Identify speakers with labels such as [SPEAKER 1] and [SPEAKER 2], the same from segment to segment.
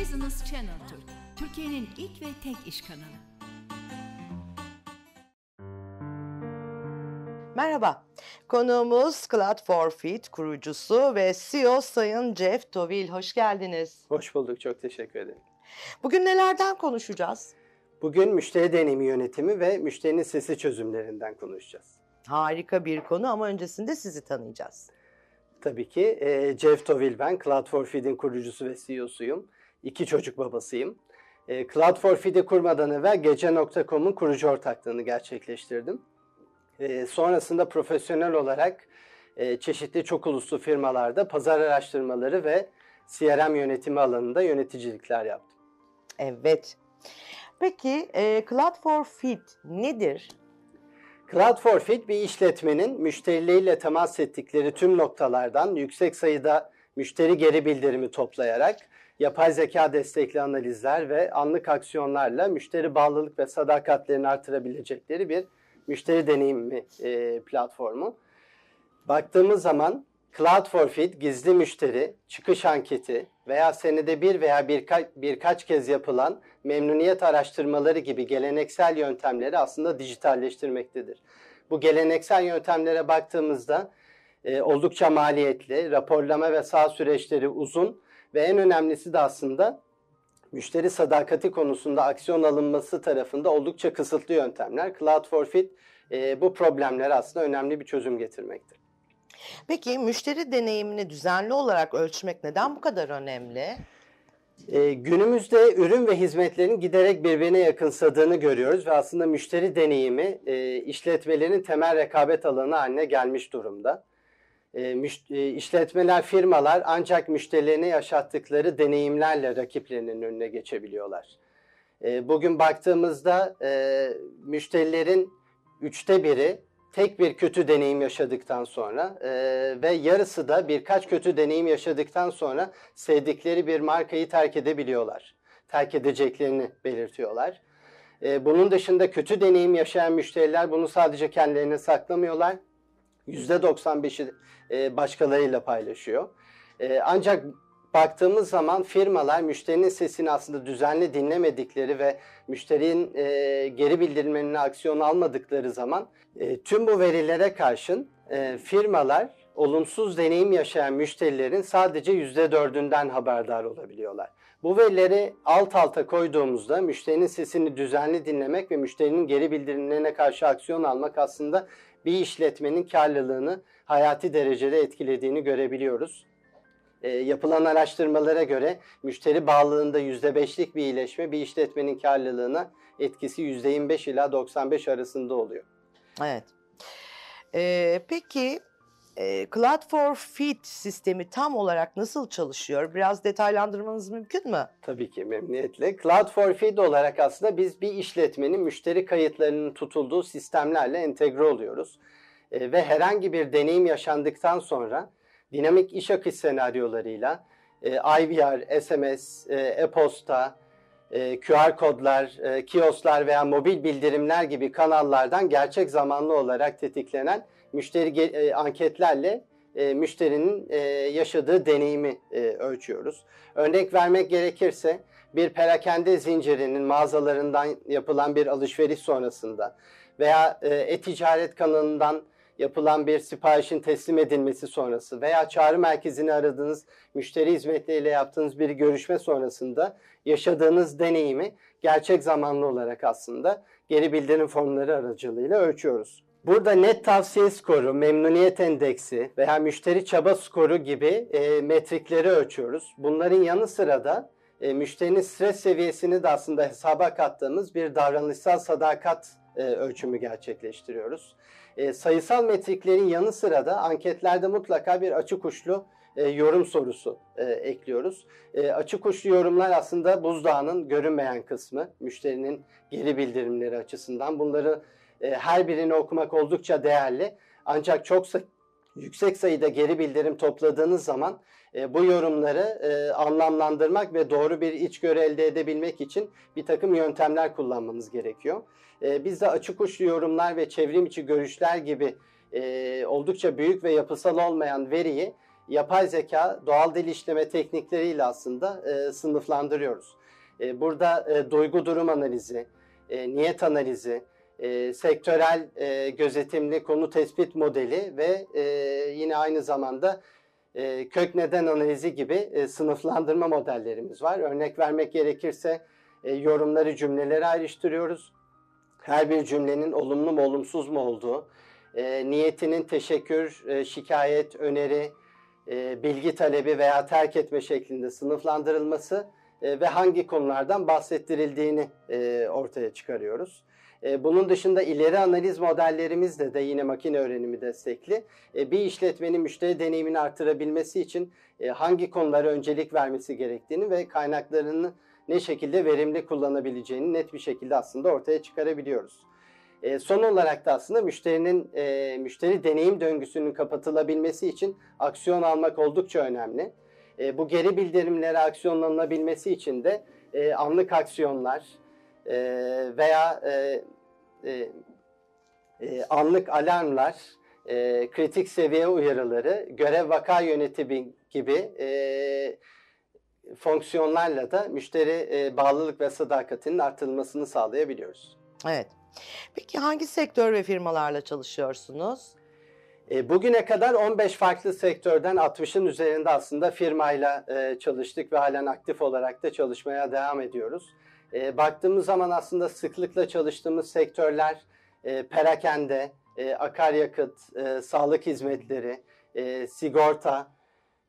[SPEAKER 1] Business Channel Türk, Türkiye'nin ilk ve tek iş kanalı.
[SPEAKER 2] Merhaba, konuğumuz Cloud for Fit kurucusu ve CEO Sayın Jeff Tovil. Hoş geldiniz.
[SPEAKER 3] Hoş bulduk, çok teşekkür ederim.
[SPEAKER 2] Bugün nelerden konuşacağız?
[SPEAKER 3] Bugün müşteri deneyimi yönetimi ve müşterinin sesi çözümlerinden konuşacağız.
[SPEAKER 2] Harika bir konu ama öncesinde sizi tanıyacağız.
[SPEAKER 3] Tabii ki e, Jeff Tovil ben, Cloud for Feed'in kurucusu ve CEO'suyum. İki çocuk babasıyım. E, Cloud for Feed'i kurmadan evvel Gece.com'un kurucu ortaklığını gerçekleştirdim. E, sonrasında profesyonel olarak e, çeşitli çok uluslu firmalarda pazar araştırmaları ve CRM yönetimi alanında yöneticilikler yaptım.
[SPEAKER 2] Evet. Peki e, Cloud for Fit nedir?
[SPEAKER 3] Cloud for Fit bir işletmenin müşterileriyle temas ettikleri tüm noktalardan yüksek sayıda müşteri geri bildirimi toplayarak yapay zeka destekli analizler ve anlık aksiyonlarla müşteri bağlılık ve sadakatlerini artırabilecekleri bir müşteri deneyimi e, platformu. Baktığımız zaman Cloud for Fit gizli müşteri, çıkış anketi veya senede bir veya birka, birkaç kez yapılan memnuniyet araştırmaları gibi geleneksel yöntemleri aslında dijitalleştirmektedir. Bu geleneksel yöntemlere baktığımızda e, oldukça maliyetli, raporlama ve sağ süreçleri uzun ve en önemlisi de aslında müşteri sadakati konusunda aksiyon alınması tarafında oldukça kısıtlı yöntemler. Cloud for Fit e, bu problemlere aslında önemli bir çözüm getirmektir.
[SPEAKER 2] Peki müşteri deneyimini düzenli olarak ölçmek neden bu kadar önemli?
[SPEAKER 3] Ee, günümüzde ürün ve hizmetlerin giderek birbirine yakınsadığını görüyoruz ve aslında müşteri deneyimi e, işletmelerin temel rekabet alanı haline gelmiş durumda. E, e, işletmeler, firmalar ancak müşterilerine yaşattıkları deneyimlerle rakiplerinin önüne geçebiliyorlar. E, bugün baktığımızda e, müşterilerin üçte biri tek bir kötü deneyim yaşadıktan sonra ve yarısı da birkaç kötü deneyim yaşadıktan sonra sevdikleri bir markayı terk edebiliyorlar. Terk edeceklerini belirtiyorlar. Bunun dışında kötü deneyim yaşayan müşteriler bunu sadece kendilerine saklamıyorlar. %95'i e, başkalarıyla paylaşıyor. E, ancak baktığımız zaman firmalar müşterinin sesini aslında düzenli dinlemedikleri ve müşterinin e, geri bildirimlerine aksiyon almadıkları zaman tüm bu verilere karşın firmalar olumsuz deneyim yaşayan müşterilerin sadece %4'ünden haberdar olabiliyorlar. Bu verileri alt alta koyduğumuzda müşterinin sesini düzenli dinlemek ve müşterinin geri bildirimlerine karşı aksiyon almak aslında bir işletmenin karlılığını hayati derecede etkilediğini görebiliyoruz. E, yapılan araştırmalara göre müşteri bağlılığında %5'lik bir iyileşme bir işletmenin karlılığına etkisi %25 ila 95 arasında oluyor.
[SPEAKER 2] Evet. Ee, peki e, Cloud for Fit sistemi tam olarak nasıl çalışıyor? Biraz detaylandırmanız mümkün mü?
[SPEAKER 3] Tabii ki memnuniyetle. Cloud for Fit olarak aslında biz bir işletmenin müşteri kayıtlarının tutulduğu sistemlerle entegre oluyoruz. E, ve herhangi bir deneyim yaşandıktan sonra dinamik iş akış senaryolarıyla e, IVR, SMS, e, e-posta, e, QR kodlar, e, kioslar veya mobil bildirimler gibi kanallardan gerçek zamanlı olarak tetiklenen müşteri e, anketlerle e, müşterinin e, yaşadığı deneyimi e, ölçüyoruz. Örnek vermek gerekirse bir perakende zincirinin mağazalarından yapılan bir alışveriş sonrasında veya e, e-ticaret kanalından yapılan bir siparişin teslim edilmesi sonrası veya çağrı merkezini aradığınız müşteri hizmetleriyle yaptığınız bir görüşme sonrasında yaşadığınız deneyimi gerçek zamanlı olarak aslında geri bildirim formları aracılığıyla ölçüyoruz. Burada net tavsiye skoru, memnuniyet endeksi veya müşteri çaba skoru gibi e, metrikleri ölçüyoruz. Bunların yanı sıra da e, müşterinin stres seviyesini de aslında hesaba kattığımız bir davranışsal sadakat e, ölçümü gerçekleştiriyoruz. E, sayısal metriklerin yanı sıra da anketlerde mutlaka bir açık uçlu e, yorum sorusu e, ekliyoruz. E, açık uçlu yorumlar aslında buzdağının görünmeyen kısmı, müşterinin geri bildirimleri açısından. Bunları e, her birini okumak oldukça değerli. Ancak çok yüksek sayıda geri bildirim topladığınız zaman e, bu yorumları e, anlamlandırmak ve doğru bir içgörü elde edebilmek için bir takım yöntemler kullanmanız gerekiyor. E, biz de açık uçlu yorumlar ve çevrim içi görüşler gibi e, oldukça büyük ve yapısal olmayan veriyi yapay zeka, doğal dil işleme teknikleriyle aslında e, sınıflandırıyoruz. E, burada e, duygu durum analizi, e, niyet analizi, e, sektörel e, gözetimli konu tespit modeli ve e, yine aynı zamanda e, kök neden analizi gibi e, sınıflandırma modellerimiz var. Örnek vermek gerekirse e, yorumları cümleleri ayrıştırıyoruz. Her bir cümlenin olumlu mu olumsuz mu olduğu, e, niyetinin teşekkür, e, şikayet, öneri, e, bilgi talebi veya terk etme şeklinde sınıflandırılması e, ve hangi konulardan bahsettirildiğini e, ortaya çıkarıyoruz. E, bunun dışında ileri analiz modellerimizde de yine makine öğrenimi destekli. E, bir işletmenin müşteri deneyimini artırabilmesi için e, hangi konulara öncelik vermesi gerektiğini ve kaynaklarını ne şekilde verimli kullanabileceğini net bir şekilde aslında ortaya çıkarabiliyoruz. Son olarak da aslında müşterinin müşteri deneyim döngüsünün kapatılabilmesi için aksiyon almak oldukça önemli. Bu geri bildirimlere aksiyonlanabilmesi için de anlık aksiyonlar e, veya e, e, e, anlık alarmlar, e, kritik seviye uyarıları, görev vaka yönetimi gibi e, fonksiyonlarla da müşteri e, bağlılık ve sadakatinin artırılmasını sağlayabiliyoruz.
[SPEAKER 2] Evet. Peki hangi sektör ve firmalarla çalışıyorsunuz?
[SPEAKER 3] E, bugüne kadar 15 farklı sektörden 60'ın üzerinde aslında firmayla e, çalıştık ve halen aktif olarak da çalışmaya devam ediyoruz. E, baktığımız zaman aslında sıklıkla çalıştığımız sektörler e, perakende, e, akaryakıt, e, sağlık hizmetleri, e, sigorta,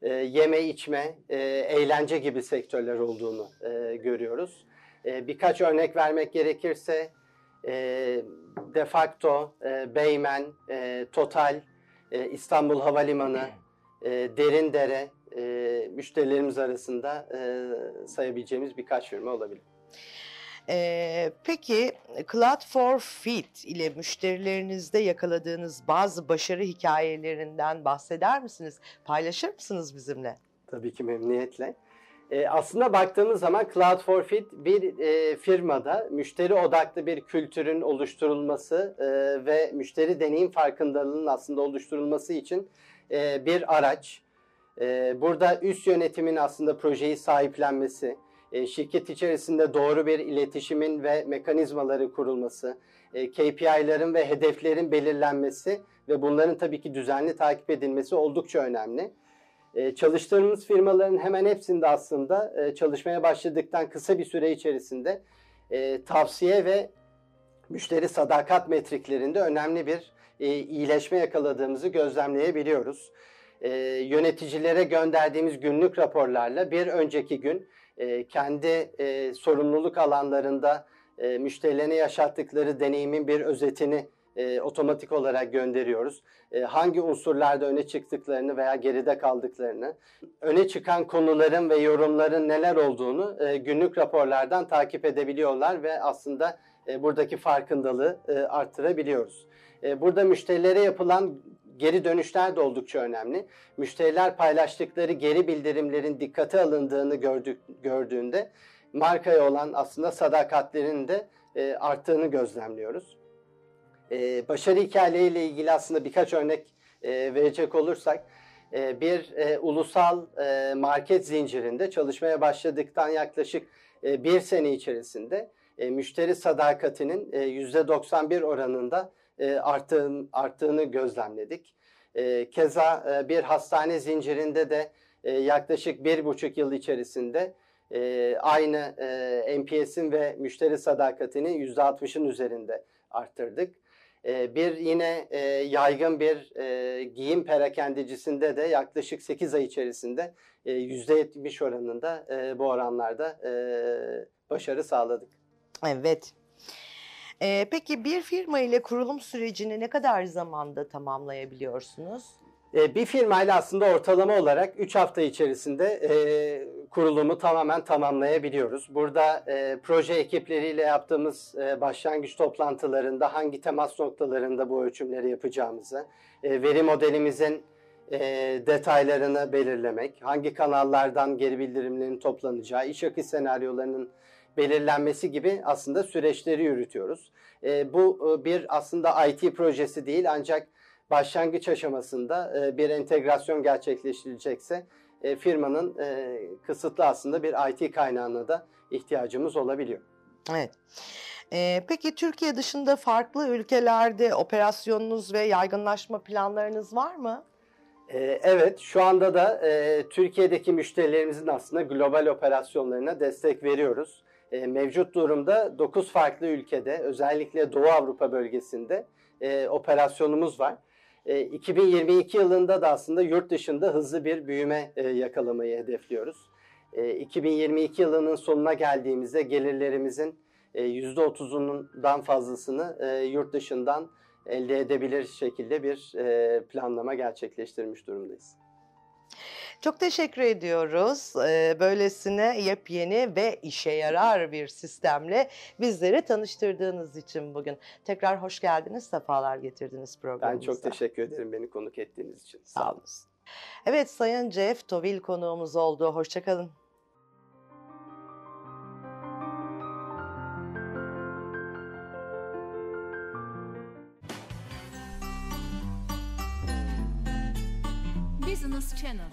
[SPEAKER 3] e, yeme içme, e, eğlence gibi sektörler olduğunu e, görüyoruz. E, birkaç örnek vermek gerekirse e, de facto, e, Beymen, e, Total, e, İstanbul Havalimanı, e, Derindere e, müşterilerimiz arasında e, sayabileceğimiz birkaç firma olabilir.
[SPEAKER 2] Ee, peki Cloud for Fit ile müşterilerinizde yakaladığınız bazı başarı hikayelerinden bahseder misiniz? Paylaşır mısınız bizimle?
[SPEAKER 3] Tabii ki memnuniyetle. E, aslında baktığımız zaman Cloud for Fit bir e, firmada müşteri odaklı bir kültürün oluşturulması e, ve müşteri deneyim farkındalığının aslında oluşturulması için e, bir araç. E, burada üst yönetimin aslında projeyi sahiplenmesi, e, şirket içerisinde doğru bir iletişimin ve mekanizmaları kurulması, e, KPI'ların ve hedeflerin belirlenmesi ve bunların tabii ki düzenli takip edilmesi oldukça önemli. E, çalıştığımız firmaların hemen hepsinde aslında e, çalışmaya başladıktan kısa bir süre içerisinde e, tavsiye ve müşteri sadakat metriklerinde önemli bir iyileşme yakaladığımızı gözlemleyebiliyoruz. Yöneticilere gönderdiğimiz günlük raporlarla bir önceki gün e, kendi e, sorumluluk alanlarında e, müşterilerine yaşattıkları deneyimin bir özetini e, otomatik olarak gönderiyoruz. Hangi unsurlarda öne çıktıklarını veya geride kaldıklarını, öne çıkan konuların ve yorumların neler olduğunu günlük raporlardan takip edebiliyorlar ve aslında buradaki farkındalığı e, arttırabiliyoruz. Burada müşterilere yapılan geri dönüşler de oldukça önemli. Müşteriler paylaştıkları geri bildirimlerin dikkate alındığını gördük, gördüğünde markaya olan aslında sadakatlerinin de e, arttığını gözlemliyoruz. E, başarı hikayeleriyle ilgili aslında birkaç örnek e, verecek olursak e, bir e, ulusal e, market zincirinde çalışmaya başladıktan yaklaşık e, bir sene içerisinde e, müşteri sadakatinin e, %91 oranında e, arttığın, arttığını gözlemledik. E, keza e, bir hastane zincirinde de e, yaklaşık bir buçuk yıl içerisinde aynı e, NPS'in ve müşteri sadakatini %60'ın üzerinde arttırdık. Bir yine yaygın bir giyim perakendecisinde de yaklaşık 8 ay içerisinde e, %70 oranında bu oranlarda başarı sağladık.
[SPEAKER 2] Evet. Ee, peki bir firma ile kurulum sürecini ne kadar zamanda tamamlayabiliyorsunuz?
[SPEAKER 3] E, bir firmayla aslında ortalama olarak 3 hafta içerisinde e, kurulumu tamamen tamamlayabiliyoruz. Burada e, proje ekipleriyle yaptığımız e, başlangıç toplantılarında hangi temas noktalarında bu ölçümleri yapacağımızı, e, veri modelimizin e, detaylarını belirlemek, hangi kanallardan geri bildirimlerin toplanacağı, iş akış senaryolarının belirlenmesi gibi aslında süreçleri yürütüyoruz. E, bu e, bir aslında IT projesi değil ancak başlangıç aşamasında e, bir entegrasyon gerçekleştirilecekse e, firmanın e, kısıtlı aslında bir IT kaynağına da ihtiyacımız olabiliyor.
[SPEAKER 2] Evet. Ee, peki Türkiye dışında farklı ülkelerde operasyonunuz ve yaygınlaşma planlarınız var mı?
[SPEAKER 3] Ee, Evet, şu anda da e, Türkiye'deki müşterilerimizin aslında global operasyonlarına destek veriyoruz. E, mevcut durumda 9 farklı ülkede, özellikle Doğu Avrupa bölgesinde e, operasyonumuz var. E, 2022 yılında da aslında yurt dışında hızlı bir büyüme e, yakalamayı hedefliyoruz. E, 2022 yılının sonuna geldiğimizde gelirlerimizin e, %30'undan fazlasını e, yurt dışından elde edebilir şekilde bir e, planlama gerçekleştirmiş durumdayız.
[SPEAKER 2] Çok teşekkür ediyoruz. Ee, böylesine yepyeni ve işe yarar bir sistemle bizleri tanıştırdığınız için bugün. Tekrar hoş geldiniz, sefalar getirdiniz
[SPEAKER 3] Ben
[SPEAKER 2] programımıza.
[SPEAKER 3] çok teşekkür ederim beni konuk ettiğiniz için.
[SPEAKER 2] Sağ olun. Evet Sayın Jeff Tovil konuğumuz oldu. Hoşçakalın.
[SPEAKER 1] Business Channel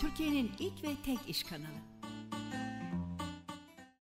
[SPEAKER 1] Türkiye'nin ilk ve tek iş kanalı.